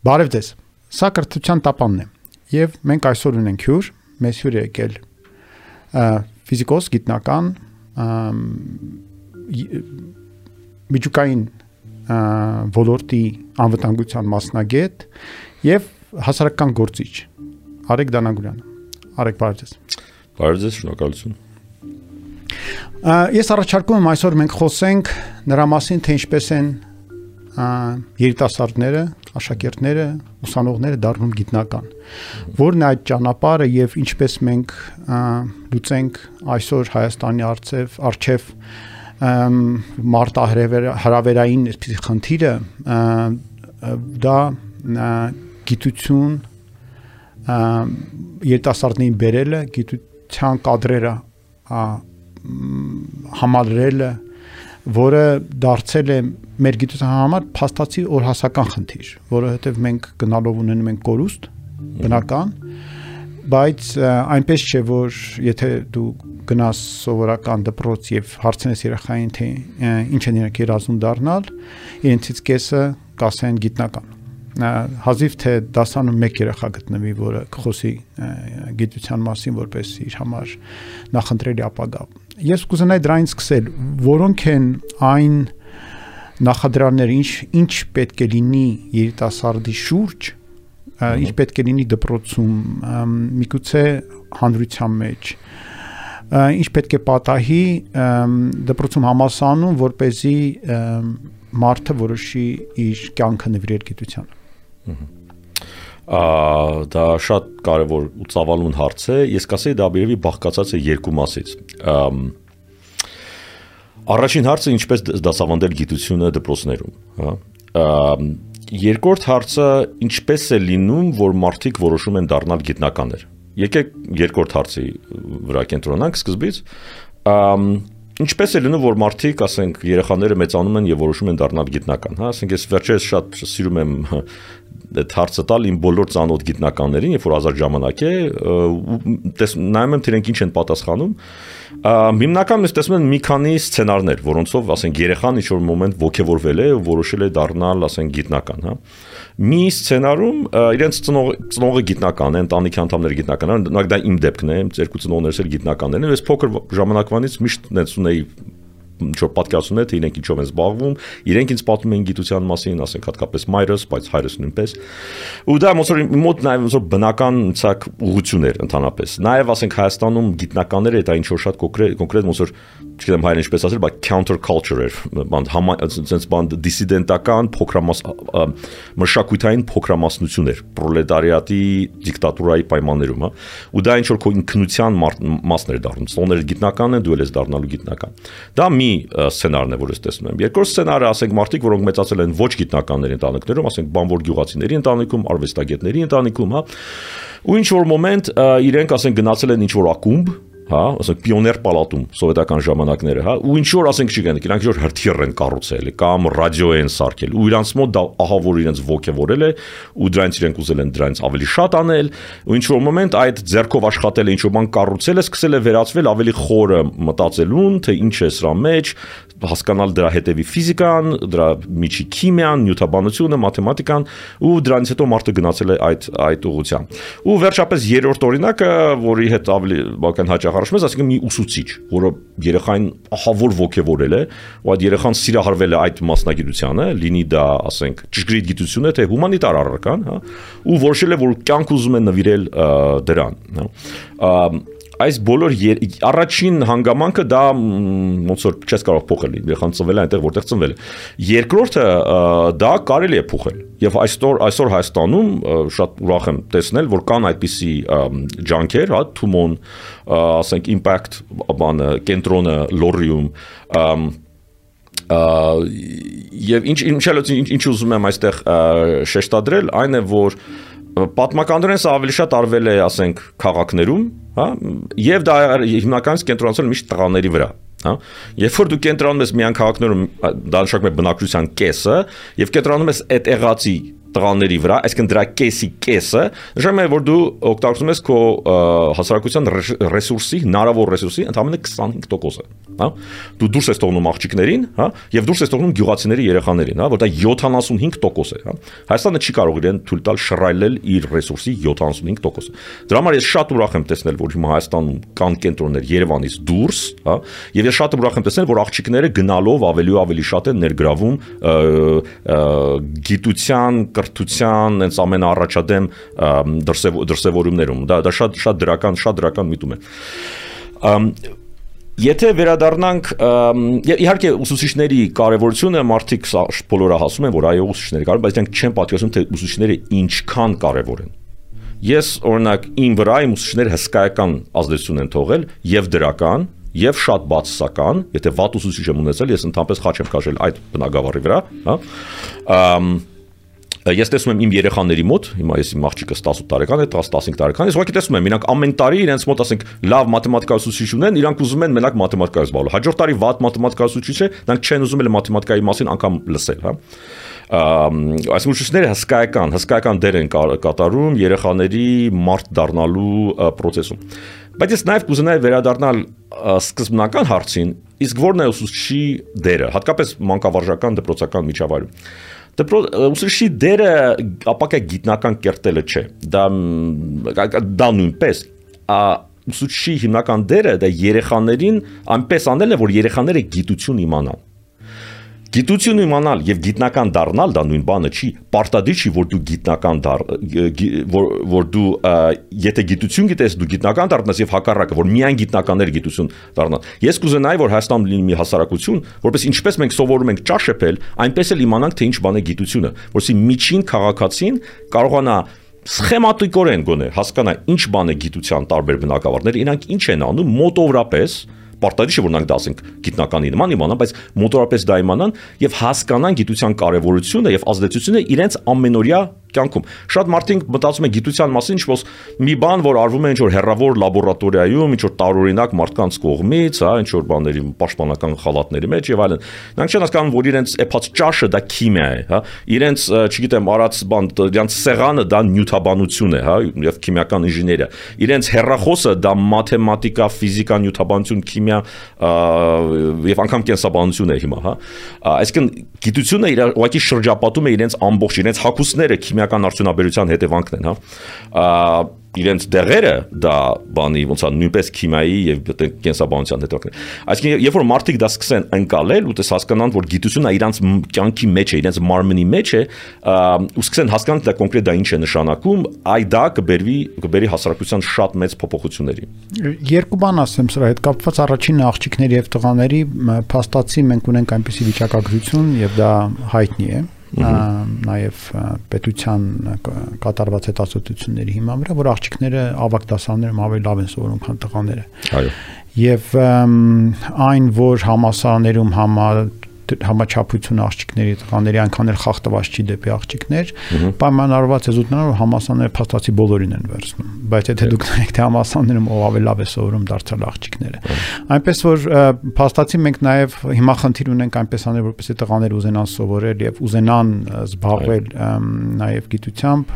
Բարև ձեզ։ Սա կրթության տապանն է։ Եվ մենք այսօր ունենք հյուր, մեզ հյուր է եկել ֆիզիկոս, գիտնական, միջուկային ոլորտի անվտանգության մասնագետ եւ հասարակական գործիչ Արեգ Դանագուրյանը։ Արեգ, բարև ձեզ։ Բարև ձեզ, շնորհակալություն։ Ես առաջարկում եմ այսօր մենք խոսենք նրա մասին, թե ինչպես են երիտասարդները, աշակերտները, ուսանողները դառնում գիտնական։ Որն է այդ ճանապարհը եւ ինչպես մենք լուծենք այսօր Հայաստանի արծեվ արչեվ մարտահրավերային այսպիսի խնդիրը դա գիտություն երիտասարդներին բերելը, գիտության կադրերը համալրելը, որը դարձել է մեր գիտության համար փաստացի օրհասական խնդիր, որովհետև մենք գնալով ունենում ենք կորուստ բնական, բայց այնպես չէ որ եթե դու գնաս սովորական դպրոց եւ հարցնես երեխային թե ինչ են իրենք երազում դառնալ, իրենցից կեսը կասեն գիտնական հազիվ թե դասանում մեկ երեխա գտնվի, որը կխոսի գիտության մասին որպես իր համար նախընտրելի ապագա։ Ես կուզենայի դրանից սկսել, որոնք են այն նախադրյալները, ինչ ինչ պետք է լինի երիտասարդի շուրջ, ինչ պետք է լինի դպրոցում, միգուցե հանրության մեջ, ինչ պետք է պատահի դպրոցում համասանում, որ เป զի մարդը որոշի իր կյանքը նվիրել գիտությանը Ա դա շատ կարևոր ու ծավալուն հարց է։ Ես կասեի դա բերեւի բաղկացած է երկու մասից։ Առաջին հարցը ինչպես դասավանդել գիտությունը դպրոցներում, հա։ Երկրորդ հարցը ինչպես է լինում, որ մարդիկ որոշում են դառնալ գիտնականներ։ Եկեք երկրորդ հարցի վրա կենտրոնանանք սկզբից։ Ինչպես է լինում, որ մարդիկ, ասենք, երեխաները մեծանում են եւ որոշում են դառնալ գիտնական, հա, ասենք ես վերջերս շատ սիրում եմ այդ հարցը տալ իմ բոլոր ծանոթ գիտնականներին, երբ որ ազատ ժամանակ է, տես նայում եմ իրենք ինչ են պատասխանում։ Հիմնականում ես տեսնում եմ մի քանի սցենարներ, որոնցով, ասենք, երեխան ինչ որ մոմենտ ողջևորվել է որոշել է դառնալ, ասենք, գիտնական, հա մի սցենարում իրենց ծնող ծնողը գիտնական է, ընտանիքի անդամները գիտնական են, դա իմ դեպքն է, երկու ծնողներս էլ գիտնականներ են, ես փոքր ժամանակվանից միշտ նենց ունեի ինչ որ պատկերացումներ թե իրենք ինչով են զբաղվում, իրենք ինձ պատմում են գիտության մասին, ասենք հատկապես մայրս, բայց հայրս նույնպես։ Ու դա ոնց որ մոտ նաև ոնց որ բնական ցակ ուղղություն էր ընդհանրապես։ Նաև ասենք Հայաստանում գիտնականները դա ինչ որ շատ կոնկրետ կոնկրետ ոնց որ չգիտեմ հայերեն ինչպես ասել, բայց counter culture էր, բան sense բան դիսիդենտական փոքրամաս մշակութային փոքրամասնություն էր պրոլետարիատի դիկտատուրայի պայմաններում, հա։ Ու դա ինչ որ քո ինքնության մասն էր դառնում։ Սոնները գիտնական են, դու ես դառնալու գիտնական։ Դա մի սցենարն է, որ ես տեսնում եմ։ Երկրորդ սցենարը, ասենք, մարդիկ, որոնք մեծացել են ոչ գիտնականների ընտանիքներում, ասենք, բանվոր գյուղացիների ընտանիքում, արվեստագետների ընտանիքում, հա։ Ու ինչ որ մոմենտ իրենք, ասենք, գնացել են ինչ որ ակումբ, հա, ասենք պիոներ պալատում սովետական ժամանակները, հա, ու ինչ որ ասենք չգիտեմ, իրանք ինչ որ հրթիռ են կառուցել կամ ռադիո են սարքել, ու իրանց մոտ դա ահա որ իրենց ողջևորել է, ու դրանից իրենք ուզել են դրանից ավելի շատ անել, ու ինչ որ մոմենտ այդ ձերքով աշխատել է, ինչ որ բան կառուցել է, սկսել է վերածվել ավելի խորը մտածելուն, թե ինչ է սրա մեջ, հասկանալ դրա հետևի ֆիզիկան, դրա միջի քիմիան, նյութաբանությունը, մաթեմատիկան ու դրանից հետո մարդը գնացել է այդ այդ ուղղությամբ։ Ու վերջապես երրորդ օրինակը, որի հետ ավելի բական հաճախ առաջում ես, ասիկա մի ուսուցիչ, որը երեխային ահավոր ողջևորել է, ու այդ երեխան սիրահարվել է այդ մասնագիտությանը, լինի դա, ասենք, ճշգրիտ գիտություն է, թե հումանիտար առարկան, հա, ու որոշել է, որ կյանք ուզում է նվիրել դրան, հա այս բոլոր առաջին հանգամանքը դա ոնց որ չես կարող փոխել երախան ծնվել է այնտեղ որտեղ ծնվել է երկրորդը դա կարելի է փոխել եւ այսօր այսօր Հայաստանում շատ ուրախ եմ տեսնել որ կան այդպիսի ջանքեր հա Թումոն ասենք impact բանը կենտրոնը լորիում եւ ինչ ինչ ինչ ուզում եմ այստեղ շեշտադրել այն է որ պատմականորեն սա ավելի շատ արվել է, ասենք, քաղաքներում, հա, եւ դա հիմնականից կենտրոնացել միշտ տղաների վրա, հա։ Երբ որ դու կենտրոնում ես միան քաղաքներում, դա նշանակում է բնակչության կեսը, եւ կենտրոնում ես այդ եղածի տղաների վրա, այսինքն դրա կեսի կեսը, նշանակում է, որ դու օգտագործում ես քո հասարակության ռեսուրսի, հնարավոր ռեսուրսի ընդամենը 25%-ը, հա? Դու դուրս ես թողնում աղջիկներին, հա, եւ դուրս ես թողնում գյուղացիների երեխաներին, հա, որ դա 75% է, հա։ Հայաստանը չի կարող իրեն թույլ տալ շռայլել իր ռեսուրսի 75%-ը։ Դրա համար ես շատ ուրախ եմ տեսնել, որ հիմա Հայաստանում կան կենտրոններ Երևանից դուրս, հա, եւ ես շատ ուրախ եմ տեսնել, որ աղջիկները գնալով ավելի ու ավելի շատ են ներգրավում գիտության կրթության այնց ամենաառաջադեմ դրսևորումներում։ Դա դա շատ շատ դրական, շատ դրական միտում է։ Եթե վերադառնանք իհարկե ուսուցիչների կարևորությունը մարդիկ բոլորը հասում են որ այո ուսուցիչները կարևոր բայց դրանք չեն պատկերացնում թե ուսուցիչները ինչքան կարևոր են ես օրինակ իմ վրա իմ ուսուցիչները հսկայական ազդեցություն են թողել եւ դրական եւ շատ բացասական, եթե վատ ուսուցիչ եմ ունեցել, ես ընդհանրապես խաչ եմ քաշել այդ բնակավարի վրա, հա։ Ես տեսնում եմ իմ երեխաների մոտ, հիմա ես իմ աղջիկս 18 տարեկան է, 10-15 տարեկան, ես ուղղակի տեսնում եմ, իրանք ամեն տարի իրենց մոտ ասենք լավ մաթեմատիկա ուսուցիչ ունեն, իրանք ուզում են մենակ մաթեմատիկա զբաղվել։ Հաջորդ տարի վատ մաթեմատիկա ուսուցիչ է, նրանք չեն ուզում էլ մաթեմատիկայի մասին անգամ լսել, հա այս ուսուցիչները հսկայական, հսկայական դեր են կատարում երեխաների մարդ դառնալու process-ում։ Բայց ես նաև կուզենայի վերադառնալ սկզբնական հարցին, իսկ ո՞րն է ուսուցչի դերը, հատկապես մանկավարժական դպրոցական միջավայրում ուսուցչի դերը ապակա գիտնական կերտելը չէ։ Դա դա նույնպես ուսուցչի հիմնական դերը դա երեխաներին այնպես անել է, որ երեխաները գիտություն իմանան Գիտություն իմանալ եւ գիտնական դառնալ դա նույն բանը չի։ Պարտադիր չի, որ դու գիտնական դառ որ որ դու եթե գիտություն գիտես, դու գիտնական դառնաս եւ հակառակը, որ միայն գիտնականներ գիտություն դառնան։ Ես կուզենայի, որ Հայաստանում լինի մի հասարակություն, որպես ինչպես մենք սովորում ենք ճաշեպել, այնպես էլ իմանանք թե ինչ բան է գիտությունը, որովհետեւ միջին քաղաքացին կարողանա սխեմատիկորեն գոնե հասկանա ինչ բան է գիտության տարբեր բնակավարներ, իրանք ինչ են անում մոտավորապես պարտադիր չէ որ նրանք դասենք գիտնականի նման իմանան, բայց մոտորապես դա իմանան եւ հասկանան գիտության կարեւորությունը եւ ազդեցությունը իրենց ամենօրյա կյանքում։ Շատ մարդիկ մտածում են գիտության մասին ինչ-որ մի բան, որ արվում է ինչ-որ հերրավոր լաբորատորիայում, ինչ-որ տարօրինակ մարդկանց կողմից, հա, ինչ-որ բաների պաշտպանական խալատների մեջ եւ այլն։ Նրանք չեն հասկանում, որ իրենց էփած ճաշը դա քիմիա է, հա։ Իրենց, չգիտեմ, արած բան, իրենց սեղանը դա նյութաբանություն է, հա, եւ քիմիական ինժեներիա։ Իրենց հերրախոսը դա մաթեմատիկա, ֆիզիկա, նյութաբանություն, քիմիա եւ անգամ կենսաբանություն է հիմա, հա։ Այսինքն գիտությունը իր ուղղակի շրջապատում է իրենց ամբողջ իրենց հակուսները քիմիա քիմիական արդյունաբերության հետևանքն են, հա իրենց դեղերը դա բանի ոնց է նույնպես քիմիայի եւ կենսաբանության է այսինքն երբ որ մարդիկ դա սկսեն ընկալել ու տես հասկանան որ գիտությունը իրանց կյանքի մեջ է իրենց մարմնի մեջ է ու սկսեն հասկանալ դա կոնկրետ դա ինչ է նշանակում այ դա կբերվի կբերի հասարակության շատ մեծ փոփոխությունների երկու բան ասեմ սրա հետ կապված առաջինը աղջիկների եւ տղաների փաստացի մենք ունենք այնպիսի վիճակագրություն եւ դա հայտնի է նաև պետության կատարված հետազոտությունների հիման վրա, որ աղջիկները ավակ դասարաններում ավելի լավ են սովորում, քան տղաները։ Այո։ Եվ այն, որ համասարաներում համա համաչափություն աղջիկների տղաների այնքան էլ խախտված չի դեպի աղջիկներ, պայմանավորված է զուտնանալ համասանները փաստացի բոլորին են վերցնում, բայց եթե դուք նայեք թե համասաններում ով ավելի լավ է սովորում դարձյալ աղջիկները։ Այնպես որ փաստացի մենք նաև հիմա խնդիր ունենք այնպես անել, որպեսզի տղաները ուզենան սովորել եւ ուզենան զբաղվել նաև գիտությամբ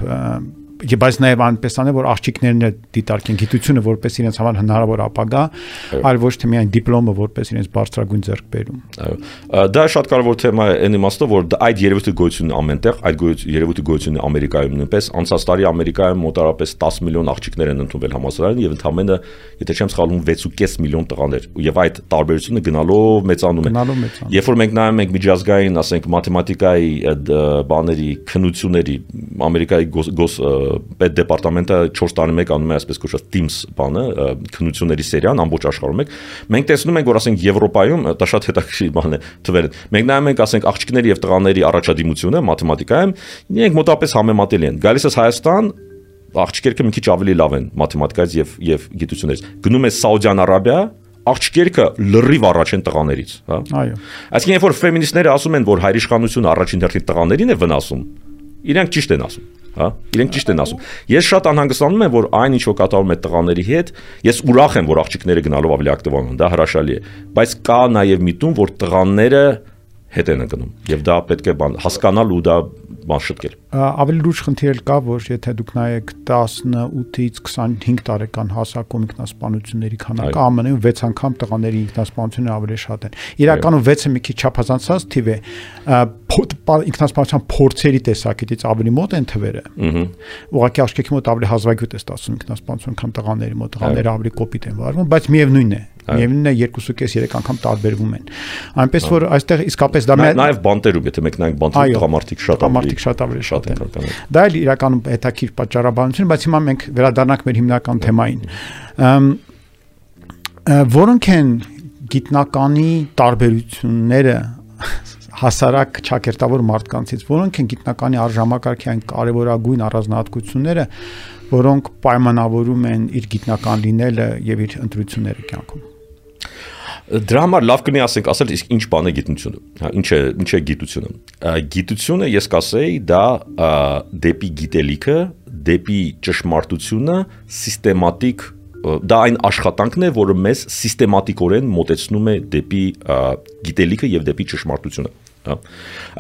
բայց նաև այնպես անել, որ աղջիկներն դիտարկեն գիտությունը որպես իրենց համար հնարավոր ապագա, այլ ոչ թե միայն դիպլոմը որպես իրենց բարձրագույն ձեռքբերում։ Այո։ Դա շատ կարևոր թեմա է այն իմաստով, որ այդ երևույթը գոյություն ամենտեղ, այդ երևույթը գոյություն Ամերիկայում նույնպես անցած տարի Ամերիկայում մոտարապես 10 միլիոն աղջիկներ են ընդունվել համալսարան եւ ընդամենը, եթե չեմ սխալվում, 6.5 միլիոն տղաներ։ Եւ այդ տարբերությունը գնալով մեծանում է։ Գնալով մեծանում։ Երբ որ մենք նայում ենք միջազգային, ասենք, մաթեմատիկայի բաների քննությունների Ամերիկայի գոս պետ դեպարտամենտը 4 տարի մեկ անում է այսպես կոչված Teams բանը, քննությունների սերիան ամբողջ աշխարհում մեկ։ Մենք տեսնում ենք, որ ասենք Եվրոպայում դա շատ հետաքրքիր բան է թվերը։ Մենք նայում ենք, ասենք, աղջիկների եւ տղաների առաջադիմությունը մաթեմատիկայում, իրենք մոտապես համեմատելի են։ Գալիս է Հայաստան, աղջիկերքը մի քիչ ավելի լավ են մաթեմատիկայից եւ եւ գիտություններից։ Գնում է Սաուդյան Արաբիա, աղջիկերքը լրիվ առաջ են տղաներից, հա։ Այո։ Այսինքն, երբ որ ֆեմինիստները ասում են, որ հայրիշխանությունը առաջին հերթին տղաներին է վնասում, իրենք ճիշտ են ասում հա իրենք ճիշտ են ասում ես շատ անհանգստանում եմ որ այն ինչ որ կատարվում է տղաների հետ ես ուրախ եմ որ աղջիկները գնալով ավելի ակտիվանում են դա հրաշալի է բայց կա նաև միտում որ տղաները հետ են ընկնում եւ դա պետք է բան հասկանալ ու դա բան շտկել։ Ավելի լուրջ խնդիր կա, որ եթե դուք նայեք 18-ից 25 տարեկան հասակում ինքնասպանությունների քանակը ԱՄՆ-ում 6 անգամ տղաների ինքնասպանությունը ավելի շատ են։ Իրականում 6-ը մի քիչ չափազանցած թիվ է։ Ինքնասպանության փորձերի տեսակետից ավելի մոտ են թվերը։ Ուղղակի աշկեկի մոտ ավելի հազվագյուտ է ստացվում ինքնասպանություն, քան տղաների մոտ։ Տղաները ավելի կոպիտ են վարվում, բայց միևնույն է Միևնույնն է 2.5-3 անգամ տարբերվում են։ Այնպես որ այստեղ իսկապես դա նաև բանտերում, եթե մեկ նայենք բանտերում տղամարդիկ շատ ավելի շատ ավելի շատ են։ Դա էլ իրականում հետաքրիր պատճառաբանություն, բայց հիմա մենք վերադառնանք մեր հիմնական թեմային։ Որոնք են գիտնականի տարբերությունները հասարակ ճակերտավոր մարդկանցից, որոնք են գիտնականի արժամակարգի այն կարևորագույն առանձնահատկությունները, որոնք պայմանավորում են իր գիտնական լինելը եւ իր ընտրությունները կյանքում։ Դրա համար լավ կնի ասենք, ասել իսկ ինչ բան է գիտությունը, հա, ինչ է, ինչ է գիտությունը։ Գիտությունը ես կասեի դա դեպի գիտելիքը, դեպի ճշմարտությունը սիստեմատիկ դա այն աշխատանքն է, որը մեզ սիստեմատիկորեն մոտեցնում է դեպի գիտելիքը եւ դեպի ճշմարտությունը հա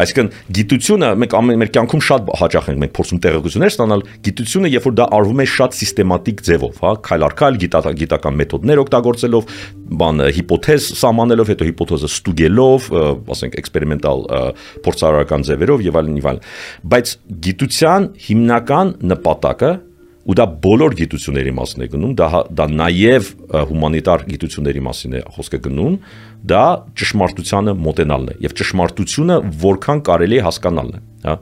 այսինքն գիտությունը մենք ամեն մեր կյանքում շատ հաճախ ենք մենք փորձում տեղեկություններ ստանալ գիտությունը երբ որ դա արվում է շատ սիստեմատիկ ձևով հա քայլ առ քայլ գիտական մեթոդներ օգտագործելով բան հիպոթեզ սահմանելով հետո հիպոթեզը ստուգելով ասենք էքսպերիմենտալ փորձարարական ձևերով եւ այլն եւ այլն բայց գիտության հիմնական նպատակը ու դա բոլոր գիտությունների մասն է գնում, դա դա նաև հումանիտար գիտությունների մասին է խոսքը գնում, դա ճշմարտությանը մոտենալն է եւ ճշմարտությունը որքան կարելի է հասկանալն է, հա։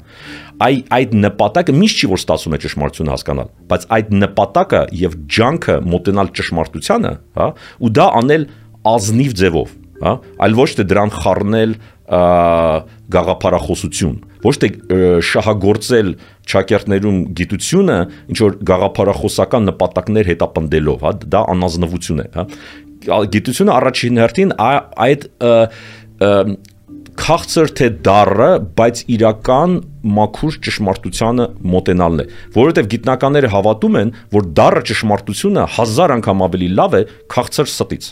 Այ այդ նպատակը միշտ չի որ ստացվում է ճշմարտությունը հասկանալ, բայց այդ նպատակը եւ ջանքը մոտենալ ճշմարտությանը, հա, ու դա անել ազնիվ ձևով, հա, այլ ոչ թե դրան խառնել գաղափարախոսություն ոչ թե շահագործել ճակերտներում գիտությունը ինչ որ գաղափարախոսական նպատակներ հետապնդելով, հա, դա անազնվություն է, հա։ Գիտությունը առաջին հերթին այդ քաղցր թե դառը, բայց իրական մաքուր ճշմարտությանը մոտենալն է, որովհետև գիտնականները հավատում են, որ դառը ճշմարտությունը հազար անգամ ավելի լավ է քաղցր ստից,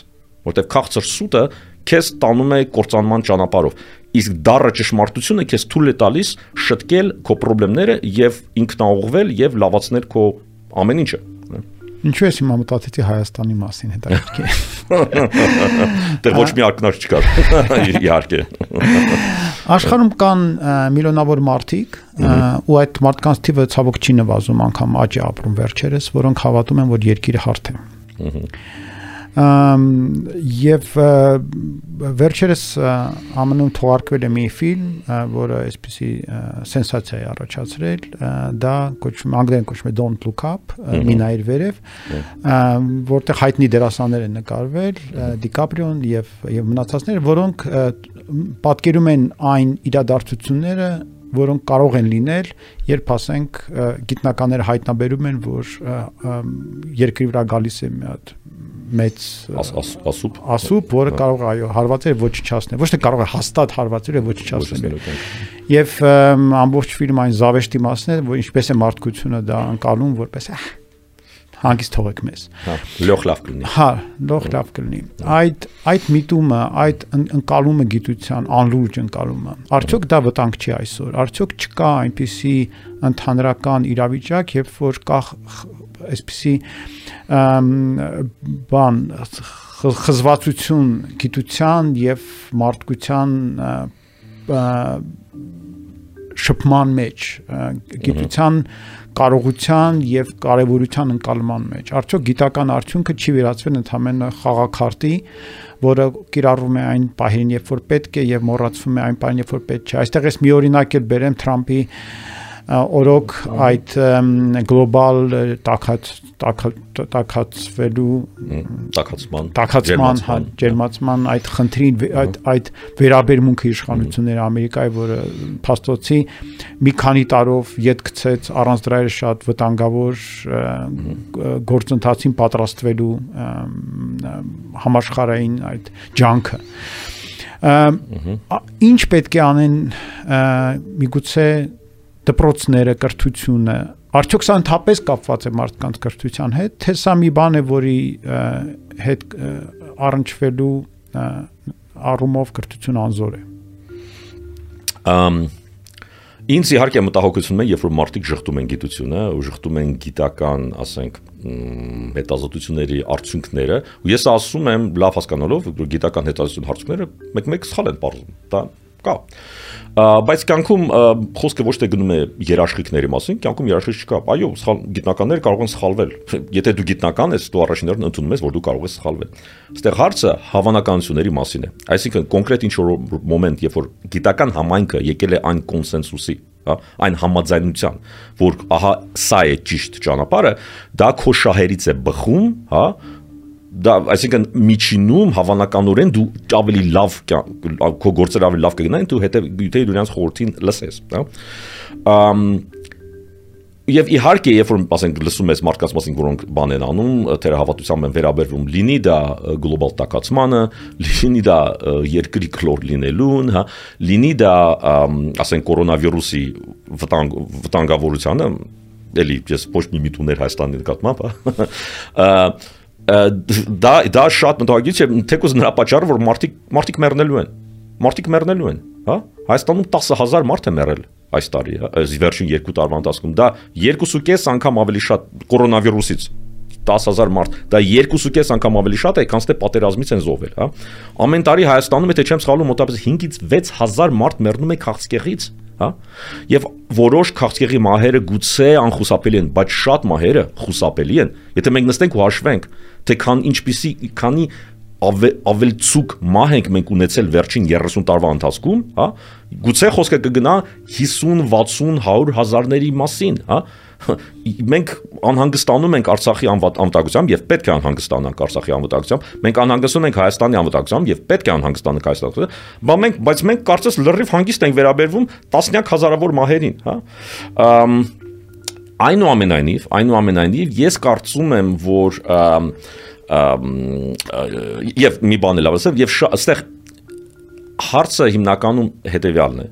որովհետև քաղցր սուտը քեզ տանում է կործանման ճանապարհով իսկ դառը ճշմարտությունը քեզ թույլ է տալիս շտկել քո խնդիրները եւ ինքնաուղղվել եւ լավացնել քո ամեն ինչը Ինչու ես հիմա մտածեցի Հայաստանի մասին հետաքրքիր։ Դեռ ոչ մի ակնարկ չկար։ Իհարկե։ Աշխարհում կան միլիոնավոր մարդիկ, ու այդ մարդկանց թիվը ցավոք չի նվազում, անգամ աճ է ապրում վերջերս, որոնք հավատում են, որ երկիրը հարթ է եւ վերջերս ԱՄՆ-ում թողարկվել է մի ֆիլմ, որը այսպեսի սենսացիա է առաջացրել, դա կոչվում անգլերեն կոչվում է Don't Look Up, մինայր վերև, որտեղ հայտնի դերասաններ են նկարվել, Դիկապրիոն եւ եւ մնացածները, որոնք պատկերում են այն իրադարձությունները, որոնք կարող են լինել, երբ ասենք գիտնականները հայտնաբերում են, որ երկրի վրա գալիս է մի հատ մեծ ասուպ ասուպ, որը կարող է այո հարվածել ոչնչացնել, ոչ թե կարող է հաստատ հարվածել եւ ոչնչացնել։ Եվ ամբողջ ֆիլմը այն զավեշտի մասն է, որ ինչպես է մարդկությունը դա անցալում, որպես հանգիստ թողեք մեզ։ Հա, լող լավ կլինի։ Հա, լող լավ կլինի։ Այդ այդ միտումը, այդ ընկալումը գիտության, անլուրջ ընկալումը, արդյոք դա վտանգ չի այսօր։ Արդյոք չկա այնպիսի ընդհանրական իրավիճակ, երբ որ կա այսպիսի բան խզվածություն գիտության եւ մարդկության շփման մեջ գիտության կարողության եւ կարեւորության ընկալման մեջ արդյոք գիտական արդյունքը չի վերածվել ընդհանրապես խաղակարտի որը կիրառվում է այն պահին երբ որ պետք է եւ մոռացվում է այն պահին երբ որ պետք չէ այստեղ ես մի օրինակ էլ բերեմ Թրամփի օրոք այդ գլոբալ տակած տակածվելու տակածման տակածման հա ջերմացման այդ խնդրին այդ այդ վերաբերմունքը իշխանությունների Ամերիկայի, որը փաստոցի մի քանի տարով յետ գցեց առանց դրա շատ վտանգավոր գործընթացին պատրաստվելու համաշխարային այդ ջանքը ինչ պետք է անեն միգուցե դպրոցները, կրթությունը, արդյոք սա ընդհանրապես կապված է մարդկանց կրթության հետ, թե սա մի բան է, որի հետ առնչվելու առումով կրթություն անզոր է։ Ամ Ինձ իհարկե մտահոգությունում է, երբ որ մարդիկ շղթում են գիտությունը, ու շղթում են գիտական, ասենք, հետազոտությունների արդյունքները, ու ես ասում եմ, լավ հասկանալով, գիտական հետազոտություն արդյունքները մեկ-մեկ սխալ են բարձում։ Դա կա բայց կյանքում խոսքը ոչ թե գնում է երաշխիքների մասին, կյանքում երաշխիք չկա։ Այո, սխալ գիտնականները կարող են սխալվել։ Եթե դու գիտնական ես, դու առաջիններն ընդունում ես, որ դու կարող ես սխալվել։ Այստեղ հարցը հավանականությունների մասին է։ Այսինքն կոնկրետ ինչ որ մոմենտ, երբ որ գիտական համայնքը եկել է այն կոնսենսուսի, հա, այն համաձայնության, որ ահա սա է ճիշտ ճանապարհը, դա քո շահերից է բխում, հա, դա այսինքն միջինում հավանականորեն դու ավելի լավ քո գործերը ավելի լավ կգնային դու հետո դու դրանց խորհրդին լսես հա ամ Եվ իհարկե, երբ որ ասենք լսում ես մարդկանց մասին, որոնք բան են անում, թերահավատությամբ են վերաբերվում, լինի դա գլոբալ տակածմանը, լինի դա երկրի քլոր լինելուն, հա, լինի դա ասենք կորոնավիրուսի վտանգ վտանգավորությանը, էլի ես ոչ մի միտուներ Հայաստանի նկատմամբ, հա դա դա շատ մտահոգիչ է թեկուզ նրա պատճառը որ մարդիկ մարդիկ մեռնելու են մարդիկ մեռնելու են հա Հայաստանում 10000 մարդ է մեռել այս տարի հա այս վերջին 2 տարվա ընթացքում դա 2.5 անգամ ավելի շատ կորոնավիրուսից 10000 մարդ դա 2.5 անգամ ավելի շատ է քան թե պատերազմից են զոհվել հա ամեն տարի Հայաստանում եթե չեմ սխալվում մոտավորապես 5-ից 6000 մարդ մեռնում է քաղցկեղից հա եւ որոշ քաղցկեղի մահերը գուցե անխուսափելի են բայց շատ մահերը խուսափելի են եթե մենք նստենք ու հաշվենք թե քան ինչպիսի քանի ավել, ավել ցուկ մահ ենք մենք ունեցել վերջին 30 տարվա ընթացքում, հա, գուցե խոսքը կգնա 50, 60, 100 հազարների մասին, հա, մենք անհանգստանում ենք Արցախի անվտանգությամբ եւ պետք է անհանգստանանք Արցախի անվտանգությամբ։ Մենք անհանգստում ենք Հայաստանի անվտանգությամբ եւ պետք է անհանգստանանք Հայաստանի։ Բայց մենք բայց մենք կարծես լրիվ հանգիստ ենք վերաբերվում տասնյակ հազարավոր մահերին, հա։ Այնուամենայնիվ, այնուամենայնիվ ես կարծում եմ, որ եւ մի բան էլ ասեմ, եւ այստեղ հարցը հիմնականում հետեւյալն է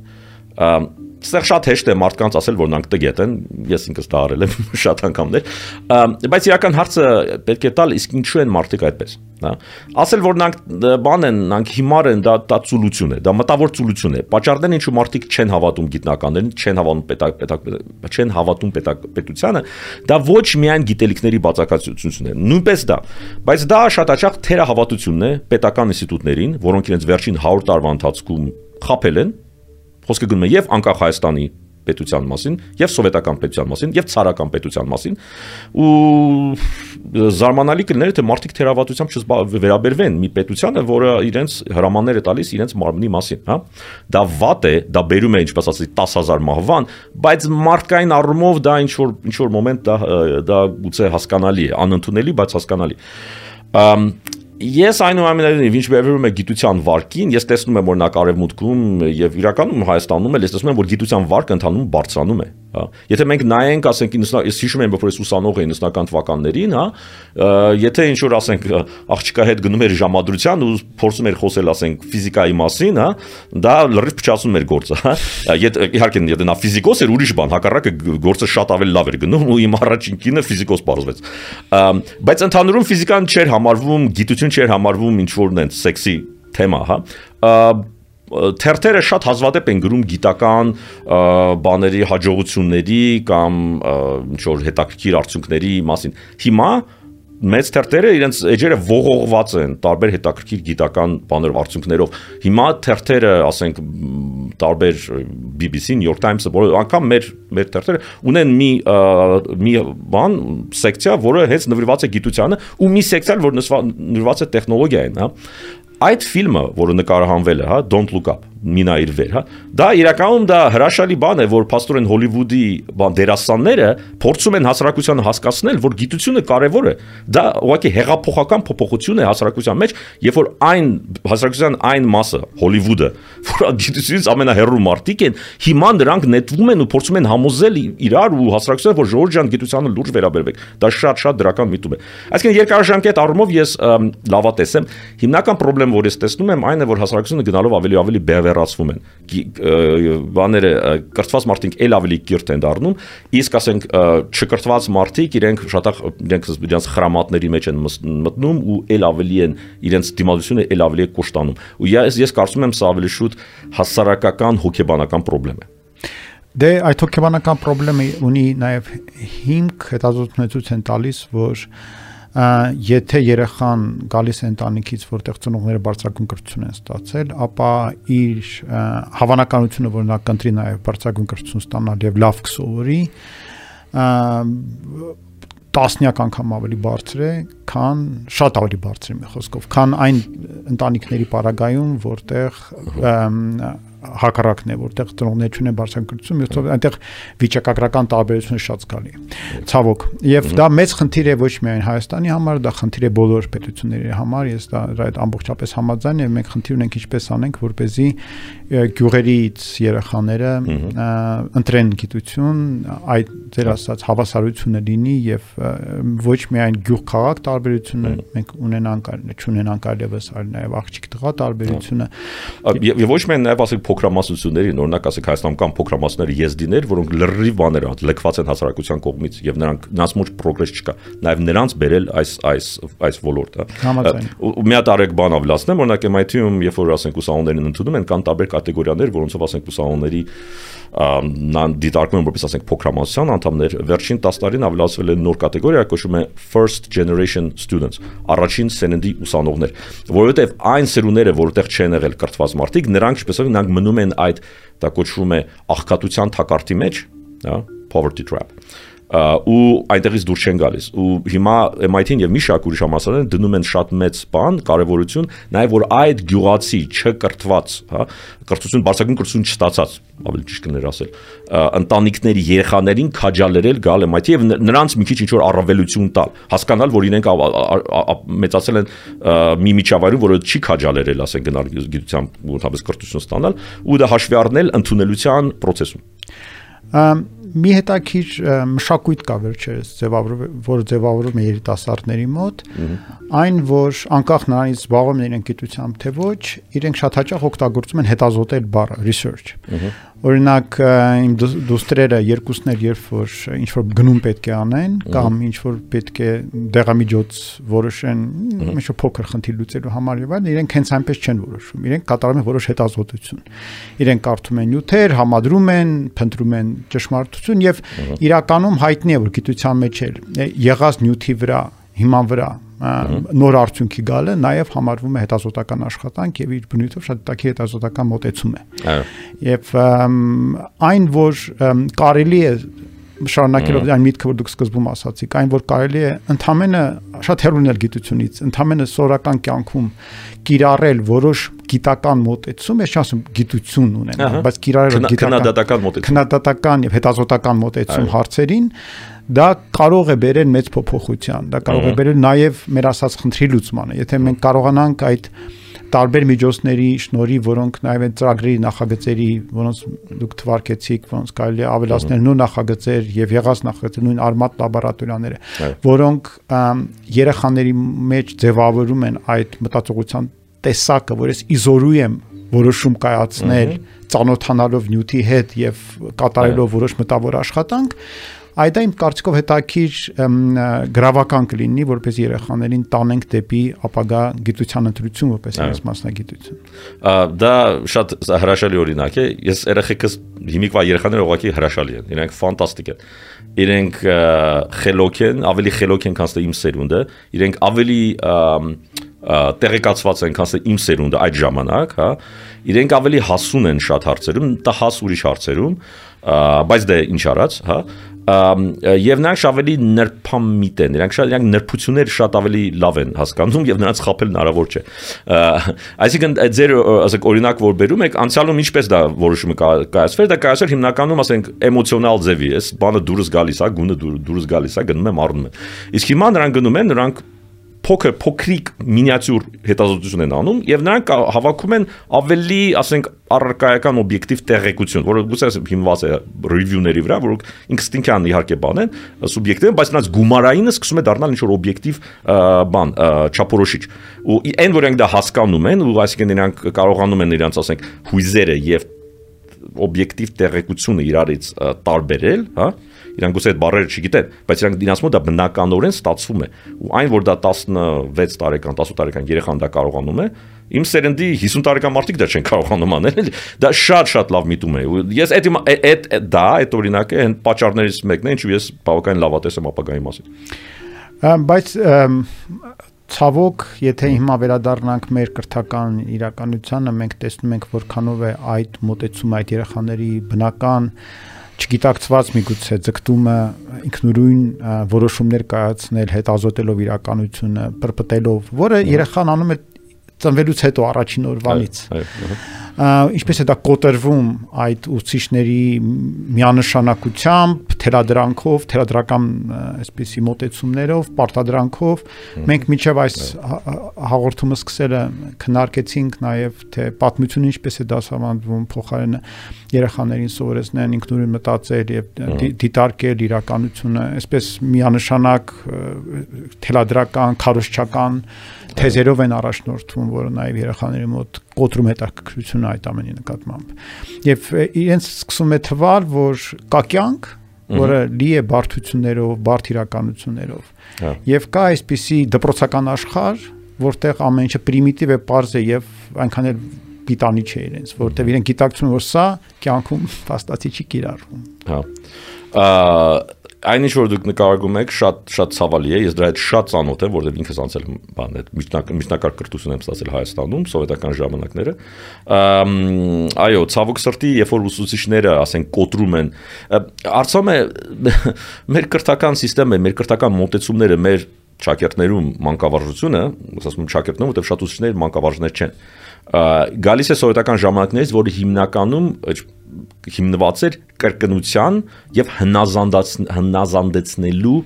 Ստեղ շատ հեշտ է մարդկանց ասել, որ նրանք տգետ են, ես ինքս դա արել եմ շատ անգամներ, բայց իրական հարցը պետք է տալ, իսկ ինչու են մարդիկ այդպես, հա։ Ասել, որ նրանք բան են, նրանք հիմար են, դա դա ծուլություն է, դա մտավոր ծուլություն է։ Պաճառներն ինչու մարդիկ չեն հավատում գիտնականներին, չեն հավատում պետակ պետակ չեն հավատում պետակ պետությանը, դա ոչ միայն գիտելիքների բացակայությունն է, նույնպես դա, բայց դա շատ հաճախ թերահավատությունն է պետական ինստիտուտներին, որոնք իրենց վերջին 100 տարվա ընթացքում խაფել են Խոսքը գնում է եւ անկախ Հայաստանի պետության մասին, եւ սովետական պետության մասին, եւ ցարական պետության մասին ու զարմանալի կլներ թե մարդիկ թերավատությամբ չվերաբերվեն մի պետությանը, որը իրենց հրամաններ է տալիս իրենց մարմնի մասին, հա։ Դա վատ է, դա բերում է, ինչպես ասացի, 10000 մահվան, բայց մարդկային առումով դա ինչ որ ինչ որ մոմենտ դա դա գուցե հասկանալի է, անընդունելի, բայց հասկանալի։ Ամ Ես այնուամենայնիվ ինչ վերաբերում է գիտության վարկին, ես տեսնում եմ օրինակ արևմուտքում եւ իրականում Հայաստանում էլ ես տեսնում եմ որ գիտության վարկը ընդհանուր բարձրանում է, հա։ Եթե մենք նայենք, ասենք, ես հիշում եմ, որ ես ուսանող էի 90-ական թվականներին, հա, եթե ինչ որ ասենք աղջիկա հետ գնում էր ժամադրության ու փորձում էր խոսել, ասենք, ֆիզիկայի մասին, հա, դա լրիվ փչացնում էր գործը, հա։ Իհարկե, եթե նա ֆիզիկոս էր, ուրիշ բան, հակառակը գործը շատ ավելի լավ էր գնում ու իմ առաջին կինը ֆիզիկոս բարձվեց։ Բայց ընդհանուրում ֆիզիկան չէր համարվում գիտություն չէր համարվում ինչ որ նենց սեքսի թեմա, հա թերթերը շատ հազվադեպ են գրում գիտական բաների հաջողությունների կամ ինչ որ հետաքրքիր արդյունքների մասին։ Հիմա մեծ թերթերը իրենց էջերը ողողված են տարբեր հետաքրքիր գիտական բաներով արդյունքներով։ Հիմա թերթերը, ասենք, տարբեր BBC, New York Times-ը, որ անգամ մեր մեր թերթերը ունեն մի մի բան, սեկցիա, որը հենց նվիրված է գիտությանը, ու մի սեկցիա, որ նվիրված է տեխնոլոգիային, հա այդ ֆիլմը, որը նկարահանվել է, հա, Don't Look Up, մինա իր վեր, հա, դա իրականում դա հրաշալի բան է, որ փաստորեն Հոլիվուդի բան դերասանները փորձում են հասարակությանը հասկացնել, որ գիտությունը կարևոր է։ Դա ուղղակի հեղափոխական փոփոխություն է հասարակության մեջ, երբ որ այն հասարակության այն մասը, Հոլիվուդը, որ գիտությունից ամենահեռու մարդիկ են, հիմա նրանք նետվում են ու փորձում են համոզել իրար ու հասարակությանը, որ Ժորժ ջան գիտությանը լուրջ վերաբերվեք։ Դա շատ-շատ դրական միտում է։ Այսինքն երկարաժամկետ առումով ես լավատես եմ։ Հիմնական խնդրեմ, որ ես տեսնում եմ, այն է, որ հասարակությունը գնալով ավելի ավելի բևեռացվում են։ Բաները կրթված մարդիկ ել ավելի կիրթ են դառնում, իսկ ասենք չկրթված մարդիկ իրենք շատ իրենք իրենց խրամատների մեջ են մտնում ու ել ավելի են իրենց դիմադրությունը ել ավելի է կոշտանում։ Ու ես ես կարծում եմ սա ավելի շուտ հասարակական հոգեբանական խնդրեմ է Դե այդ հոգեբանական խնդրը ունի նաև հիմք հետազոտությունից են տալիս, որ եթե երեխան գալիս է ընտանիքից, որտեղ ծնողները բարձրագույն կրթություն են ստացել, ապա իր հավանականությունը, որ նա կընտրի նաև բարձրագույն կրթություն ստանալ եւ լավ կսովորի, տասնյակ անգամ ավելի բարձր է, քան շատ ավելի բարձր է մի խոսքով, քան այն ընտանիքների պարագայում, որտեղ հակառակն է, որտեղ ծնողներ չունեն բարձրանկրթություն, մյուսով այնտեղ վիճակագրական տարբերությունը շատ զգալի է։ Ցավոք, եւ դա մեծ խնդիր է ոչ միայն Հայաստանի համար, դա խնդիր է բոլոր պետությունների համար, ես դա այդ ամբողջապես համաձայն եմ, մենք խնդիր ունենք ինչպես անենք, որ เป զի գյուղերից երեխաները ընտրեն գիտություն, այդ ձեր ասած հավասարությունը լինի եւ ոչ միայն գյուղ քաղաք տարբերությունը մենք ունենանք, չունենանք այլևս այլ նաեւ աղջիկ տղա տարբերությունը եւ ոչ միայն նաեւ ասենք փոքրամասնությունների, օրինակ ասենք Հայաստանում կան փոքրամասնությունների եզդիներ, որոնք լրիվ բաներ են, լքված են հասարակության կողմից եւ նրանք նրանց ոչ պրոգրես չկա։ Նաեւ նրանց բերել այս այս այս ոլորտը։ Ու մի հատ արեք բան ավելացնեմ, օրինակ MIT-ում, երբ որ ասենք ուսանողներին ընդունում են, կան տարբեր կատեգորիաներ, որոնցով ասենք ուսանողների դիտարկում են որպես ասենք փոքրամասնության անդամներ վերջին 10 տարին ավելացվել է նոր կատեգորիա կոչվում է first generation students առաջին սերնդի ուսանողներ որովհետև այն սերունդները որտեղ չեն եղել կրթված մարդիկ նրանք ասենք նրանք մնում են այդ դա կոչվում է աղքատության թակարդի մեջ հա poverty trap ու այնտեղից դուրս չեն գալիս ու հիմա MIT-ին եւ մի շարք ուրիշ համալսարաններ դնում են շատ մեծ բան կարեւորություն նաեւ որ այդ գյուղացի չկրթված հա կրթություն բարձրագույն կրթություն չստացած ավելի ճիշտ կներ ասել ընտանիքների երեխաներին քաջալերել գալ MIT եւ նրանց մի քիչ ինչ որ առավելություն տալ հասկանալ որ իրենք մեծացել են մի միջավայրում որը չի քաջալերել ասենք գնալ գիտության որտեղից կրթություն ստանալ ու դա հաշվի առնել ընդունելության process-ում մի հետաքրիր մշակույթ կա վերջերս ձևավորում որ ձևավորում է երիտասարդների մոտ այն որ անկախ նրանից զբաղվում են իրենք գիտությամբ թե ոչ իրենք շատ հաճախ օգտագործում են հետազոտել բառը research Օրինակ իմ դուստրերը երկուսներ երբ որ ինչ որ գնում պետք է անեն կամ ինչ որ պետք է դեղամիջոց որոշեն ինչ որ փոքր խնդիր լուծելու համար եւ այլն իրենք հենց այնպես չեն որոշում իրենք կատարում են որոշ հետազոտություն իրենք կարդում են նյութեր համադրում են փնտրում են ճշմարտություն եւ իրականում հայտնի է որ գիտության մեջ էլ եղած նյութի վրա հիման վրա նոր արդյունքի գալը նաև համարվում է հետազոտական աշխատանք եւ իր բնույթով շատ տակի հետազոտական մոտեցում է։ Եվ այն որ կարելի է շարունակելով այն միտքը որ դուք սկզբում ասացիք, այն որ կարելի է ընդամենը շատ հեռունել գիտությունից, ընդամենը սորական կյանքում կիրառել որոշ գիտական մոտեցում, ես չասում գիտություն ունենալ, բայց կիրառել գիտական քննադատական մոտեցում, քննադատական եւ հետազոտական մոտեցում հարցերին դա կարող է բերել մեծ փոփոխության, դա կարող է բերել նաև մեր ասած խնդրի լուծմանը։ Եթե մենք կարողանանք այդ տարբեր միջոցների շնորհիվ, որոնք նաև են ծրագրերի նախագծերի, որոնց դուք թվարկեցիք, որոնց կարելի է ավելացնել նույն նախագծեր եւ եղած նախագծեր, նույն արմատ լաբորատորիաները, որոնք երեխաների մեջ ձևավորում են այդ մտածողության տեսակը, որ ես իզորու եմ որոշում կայացնել ծանոթանալով նյութի հետ եւ կատարելով որոշ մտավոր աշխատանք, Այդ այն կարծիքով հետաքրիր գրավական կլինի, որպես երեխաներին տանենք դեպի ապագա գիտության ընտրություն, որպես իրենց մասնագիտություն։ Դա շատ հրաշալի օրինակ է։ Ես երեխեքս հիմիկվա երեխաները ուղղակի հրաշալի են։ Իրենք ֆանտաստիկ են։ Իրենք խելոք են, ավելի խելոք են, քան իմ սերունդը։ Իրենք ավելի տեղեկացված են, քան իմ սերունդը այդ ժամանակ, հա։ Իրենք ավելի հասուն են շատ հարցերում, տա հաս ուրիշ հարցերում, բայց դե ինչ արած, հա եւ նրանք ավելի նրբամիտ են նրանք շատ նրանք նրբությունները շատ ավելի լավ են հասկանում եւ նրանց խապել հնարավոր չէ այսինքն ձեր ասենք օրինակ որ բերում եք անցյալում ինչպես դա որոշումը կայացվեր դա կայացվեր հիմնականում ասենք էմոցիոնալ ձևի էս բանը դուրս գալիս է գունը դուրս գալիս է գնում եմ առնում եմ իսկ հիմա նրանք գնում են նրանք փոքր փոքրիկ մինիատյուր հետազոտություն են անում եւ նրանք հավաքում են ավելի, ասենք, առարկայական օբյեկտիվ տեղեկություն, որը գուցե հիմնված է ռիվյուների վրա, որոնք ինստինկտիվ իհարկե բան են, սուբյեկտիվ են, բայց նրանց գումարայինը սկսում է դառնալ ինչ-որ օբյեկտիվ բան, չափորոշիչ։ Ու այն որ նրանք դա հասկանում են, ու այսինքն նրանք կարողանում են իրancs, ասենք, հույզերը եւ օբյեկտիվ տեղեկությունը իրարից տարբերել, հա, Իրանք գուցե այդ բառերը չգիտեն, բայց իրանք իրancs մոտ դա բնականորեն ստացվում է։ Ու այն որ դա 16 տարեկան, 18 տարեկան երեխան դա կարողանում է, իմ սերնդի 50 տարեկան մարդիկ դա չեն կարողանում անել, դա շատ-շատ լավ միտում է։ Ու ես այդ այդ դա այդ օրինակը այն պատճառներից մեկն է, ինչու ես բավականին լավատես եմ ապագայի մասին։ Բայց ցավոք, եթե հիմա վերադառնանք մեր կրթական իրականությանը, մենք տեսնում ենք որքանով է այդ մոտեցումը այդ երեխաների բնական չգիտակցված միգուցե ձգտումը ինքնուրույն որոշումներ կայացնել հետազոտելով իրականությունը, պրպտելով, որը երեխան անում է ծնվելուց հետո առաջին օրվանից։ ինչպես է դա կոտրվում այդ ուսուցիչների միանշանակությամբ, թելադրանքով, թելադրական այսպիսի մոտեցումներով, պարտադրանքով մենք միջև այս հաղորդումը սկսելը քննարկեցինք նաև թե պատմությունը ինչպես է դասավանդվում փոխարենը երեխաներին սովորեցնեն ինքնուրույն մտածել եւ դիտարկել իրականությունը, այսպես միանշանակ թելադրական, քարոշչական թեզերով են առաջնորդվում, որը նաև երեխաների մոտ կոտրում հետաքրքրությունը այդ ամենի նկատմամբ։ Եվ իրենց սկսում է թվալ, որ կա կյանք, որը լի է բարդություններով, բարդ իրականություններով։ հա։ Եվ կա այսպիսի դպրոցական աշխարհ, որտեղ ամեն ինչը պրիմիտիվ է, པարզ է եւ այնքան էլ պիտանի չէ իրենց, որտեղ իրենք գիտակցում որ սա կյանքում փաստացի չի կիրառվում։ Հա այնինչ որ դուք նկարագրում եք շատ շատ ցավալի է ես դրա հետ շատ ծանոթ եմ որովհետև ինքս անցել բան այդ միջնակարգ կրթություն եմ ստացել Հայաստանում սովետական ժամանակները այո ցավոք սրտի երբ որ ուսուցիչները ասենք կոտրում են արծում է մեր կրթական համակարգը մեր կրթական մոտեցումները մեր ճակերտներում մանկավարժությունը ասում եմ ճակերտներում որտեղ շատ ուսուցիչներ մանկավարժներ չեն գալիս է սովետական ժամանակներից որը հիմնականում հիմնված էր կրկնության եւ հնազանդած հնազանդեցնելու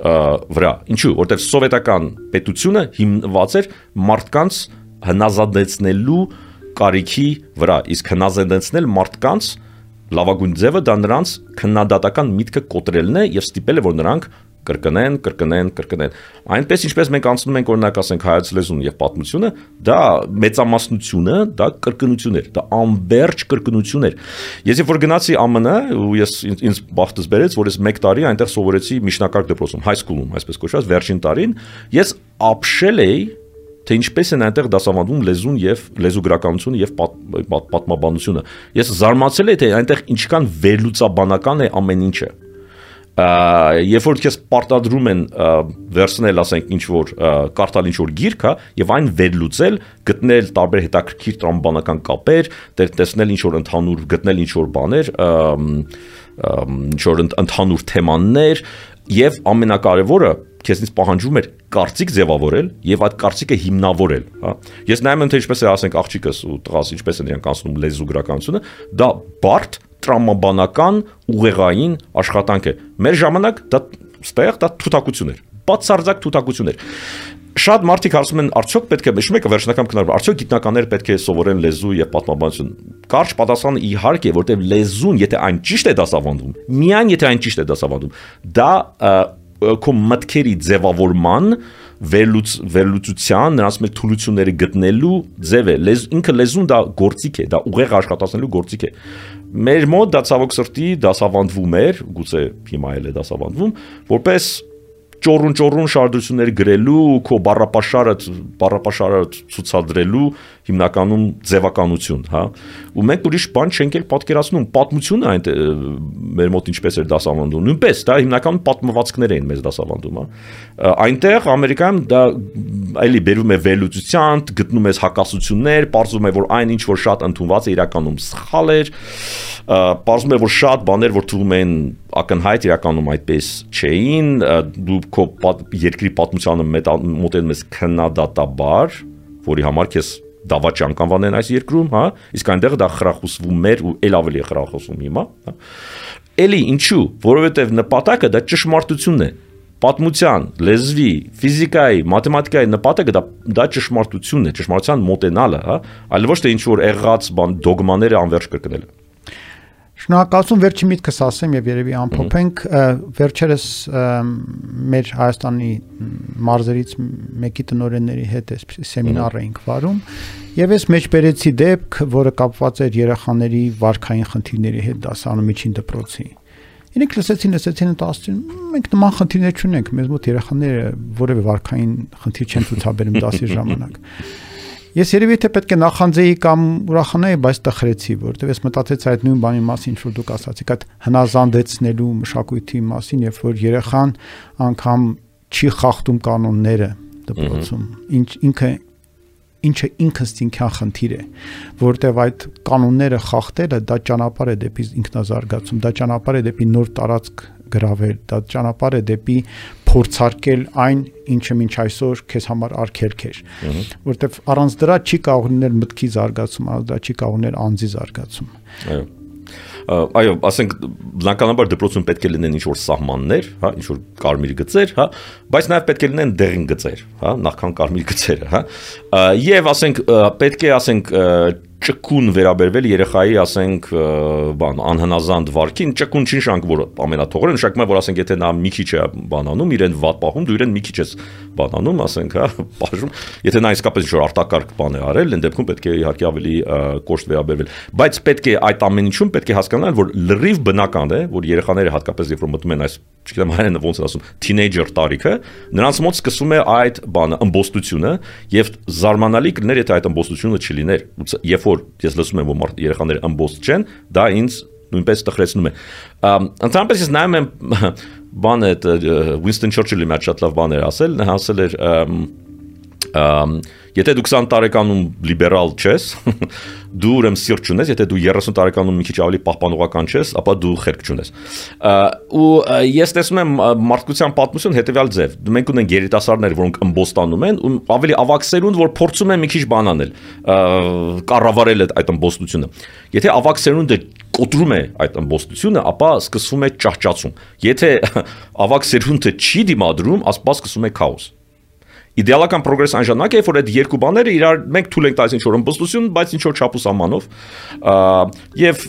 վրա։ Ինչու՞, որտեղ սովետական պետությունը հիմնված էր մարդկանց հնազանդեցնելու կարիքի վրա, իսկ հնազանդեցնել մարդկանց լավագույն ձևը դա նրանց քննադատական միտքը կոտրելն է եւ ստիպել է որ նրանք կրկնեն, կրկնեն, կրկնեն։ Այնպես ինչպես մենք անցնում ենք օրինակ ասենք հայոց լեզուն եւ պատմությունը, դա մեծամասնությունը, դա կրկնություն էր, դա անverջ կրկնություն էր։ Ես երբ որ գնացի ԱՄՆ, ու ես ինձ բախտս բերեց, որ ես 1 տարի այնտեղ սովորեցի միջնակարգ դպրոցում, high school-ում, այսպես կոչված, վերջին տարին, ես ապշել էի թե ինչպես են այնտեղ դասավանդվում լեզուն եւ լեզուգրականությունը եւ պատ, պատ, պատմաբանությունը։ Ես զարմացել եմ թե այնտեղ ինչքան վերլուծաբանական է ամեն ինչը երբ որ քեզ պարտադրում են վերցնել, ասենք, ինչ որ կարդալ ինչ որ գիրք, հա, եւ այն վերլուծել, գտնել տարբեր հետաքրքիր տրամաբանական կապեր, տեսնել ինչ որ ընդհանուր, գտնել ինչ որ բաներ, ինչ որ ընդհանուր թեմաներ եւ ամենակարևորը քեզնից պահանջվում էր կարծիք ձևավորել եւ այդ կարծիքը հիմնավորել, հա։ Ես նայում եմ թե ինչպես է ասենք աղջիկս ու տղաս ինչպես են իրանք անցնում լեզու գրականությունը, դա բարդ տրամաբանական ուղեղային աշխատանք է։ Մեր ժամանակ դա ստեղ դա թութակություն էր։ Բացարձակ թութակություն էր շատ մարդիկ հարցում են արդյոք պետք է մեջը մեկը վերջնական քննարկում արդյոք գիտնականներ պետք է սովորեն լեզու եւ պատմաբանություն կարճ պատասխանը իհարկե որտեվ լեզուն եթե այն ճիշտ է դասավանդվում միայն եթե այն ճիշտ է դասավանդվում դա քո մտքերի ձևավորման վերլուծ վերլուծության նրանց մեր թուլությունները գտնելու ձև է. Լեզ ինքը լեզուն դա գործիք է դա ուղեղ աշխատացնելու գործիք է Մեր մոտ դա ցավոք սրտի դասավանդվում էր, գուցե հիմա էլ է դասավանդվում, որպես ճորուն-ճորուն շարդություններ գրելու, քո բառապաշարը բառապաշարը ցուցադրելու հիմնականում ձևականություն, հա։ Ու մենք ուրիշ բան չենք էլ պատկերացնում, պատմությունը այն մեր մոտ ինչպես էր դասավանդում։ Նույնպես դա հիմնականում պատմվածքներ էին մեզ դասավանդում, հա։ Այնտեղ Ամերիկայում դա այլի բերում է վերլուծության, գտնում ես հակասություններ, ողջում է որ այն ինչ որ շատ ընդունված է իրականում սխալ էր, ողջում է որ շատ բաներ որ թվում են ակնհայտ իրականում այդպես չէին, դու քո երկրի պատմությանը մոտենում ես քննադատաբար, որի համար քեզ դավաճ անկանվանեն այս երկրում, հա, իսկ այնտեղ դա խրախուսվում էր ու ել ավելի խրախուսում հիմա, հա։ Էլի ինչու, որովհետև նպատակը դա ճշմարտությունն է պատմության, լեզվի, ֆիզիկայի, մաթեմատիկայի նպատակը դա դա ճշմարտությունն է, ճշմարտության մոտենալը, հա, այլ ոչ թե ինչ որ եղած բան դոգմաները անverջ կրկնելը։ Շնորհակալություն վերջի միտքս ասեմ եւ երևի ամփոփենք վերջերս մեր Հայաստանի մարզերից մեկի տնօրենների հետ էս սեմինար էինք վարում եւ ես մեջբերեցի դեպք, որը կապված էր երեխաների վարքային խնդիրների հետ դասանում միջին դպրոցի Իրենք լսեցին, լսեցին ու ասեցին, մենք նման խնդիրներ չունենք, մեզ մոտ երեխաները որևէ վարքային խնդիր չեն ցուցաբերում դասի ժամանակ։ Ես երևի թե պետք է նախանձեի կամ ուրախանայի, բայց տխրեցի, որովհետև ես մտածեցի այդ նույն բանի մասին, ինչ որ դուք ասացիք, այդ հնազանդեցնելու մշակույթի մասին, երբ որ երեխան անգամ չի խախտում կանոնները դպրոցում, ինչ ինքը ինչը ինքնստինքյան խնդիր է, որտեվ այդ կանոնները խախտելը դա ճանապարհ է դեպի ինքնազարգացում, դա ճանապարհ է դեպի նոր տարածք գրավել, դա ճանապարհ է դեպի փորձարկել այն, ինչը մինչ այսօր քեզ համար արգելք էր, որտեվ առանց դրա չի կարող լինել մտքի զարգացում, առանց դրա չի կարող լինել անձի զարգացում։ Այո այո, ասենք բնականաբար դպրոցում պետք է լինեն ինչ որ սահմաններ, հա, ինչ որ կարմիր գծեր, հա, բայց նաև պետք է լինեն դեղին գծեր, հա, նախքան կարմիր գծերը, հա։ Եվ ասենք պետք է ասենք ճկուն վերաբերվել երեխայի, ասենք, բան, անհնազանդ վարքին, ճկուն չի նշանք, որ ամենաթողերը նշանակում է, որ ասենք, եթե նա մի քիչ է բանանում, իրեն վատ պահում, դու իրեն մի քիչ ես բանանում, ասենք, հա, բաժում, եթե նա իսկապես ինչ-որ արտակարգ բան է արել, այն դեպքում պետք է իհարկե ավելի կոշտ վերաբերվել։ Բայց պետք է այդ ամեն ինչում պետք է հասկանալ, որ լրիվ բնական է, որ երեխաները հատկապես երբ որ մտնում են այս, չգիտեմ, հայերենը ոնց է ասում, թինեյջեր տարիքը, նրանց մոտ սկսում է այդ բանը ըմբոստությունը եւ զարմանալի կլիներ, եթե այդ ըմբոստությունը չլիներ։ Երբ որ ես լսում եմ, որ երեխաները ըմբոստ չեն, դա ինձ նույնպես տխրեցնում է։ Ընդհանրապես ես նայում եմ բանը Winston Churchill-ի մեջ շատ լավ բաներ ասել, նա ասել էր եթե դու 20 տարեկանում լիբերալ չես, դու ուրեմն սիրտ չունես, եթե դու 30 տարեկանում մի քիչ ավելի պահպանողական չես, ապա դու խելք չունես։ Ու ես տեսնում եմ մարդկության պատմություն հետեւյալ ձև։ Մենք ունենք երիտասարդներ, որոնք ըմբոստանում են, ու ավելի ավակ սերունդ, որ փորձում են մի քիչ բան անել, կառավարել այդ ըմբոստությունը։ Եթե ավակ սերունդը կոտրում է այդ ըմբոստությունը, ապա սկսվում է ճահճացում։ Եթե ավակ սերունդը չի դիմադրում, ասպա սկսում է քաոս իդեալական պրոգրես այն ժամանակ է, որ այդ երկու բաները իրար մենք թույլ ենք տալիս ինչ որ ըմբոստություն, բայց ինչ որ չափու սահմանով եւ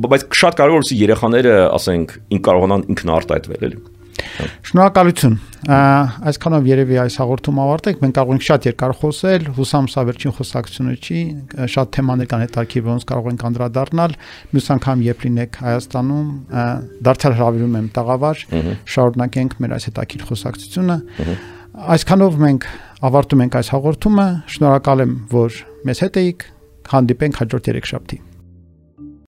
բայց շատ կարևոր է երեխաները, ասենք, ին կարողանան ինքնարտայտվել, էլի։ Շնորհակալություն։ Այսքանով երևի այս հաղորդումը ավարտենք։ Մենք կարող ենք շատ երկար խոսել, հուսամ սա վերջին խոսակցությունը չի, շատ թեմաներ կան հետաքրքիր, որոնց կարող ենք անդրադառնալ։ Մյուս անգամ երբ լինեք Հայաստանում, դարձյալ հravirում եմ տաղավար, շարունակենք մեր այս հետաքրքիր խոսակցությունը։ Այսքանով մենք ավարտում ենք այս հաղորդումը։ Շնորհակալ եմ, որ մեզ հետ էիք։ Հանդիպենք հաջորդ երեք շաբթի։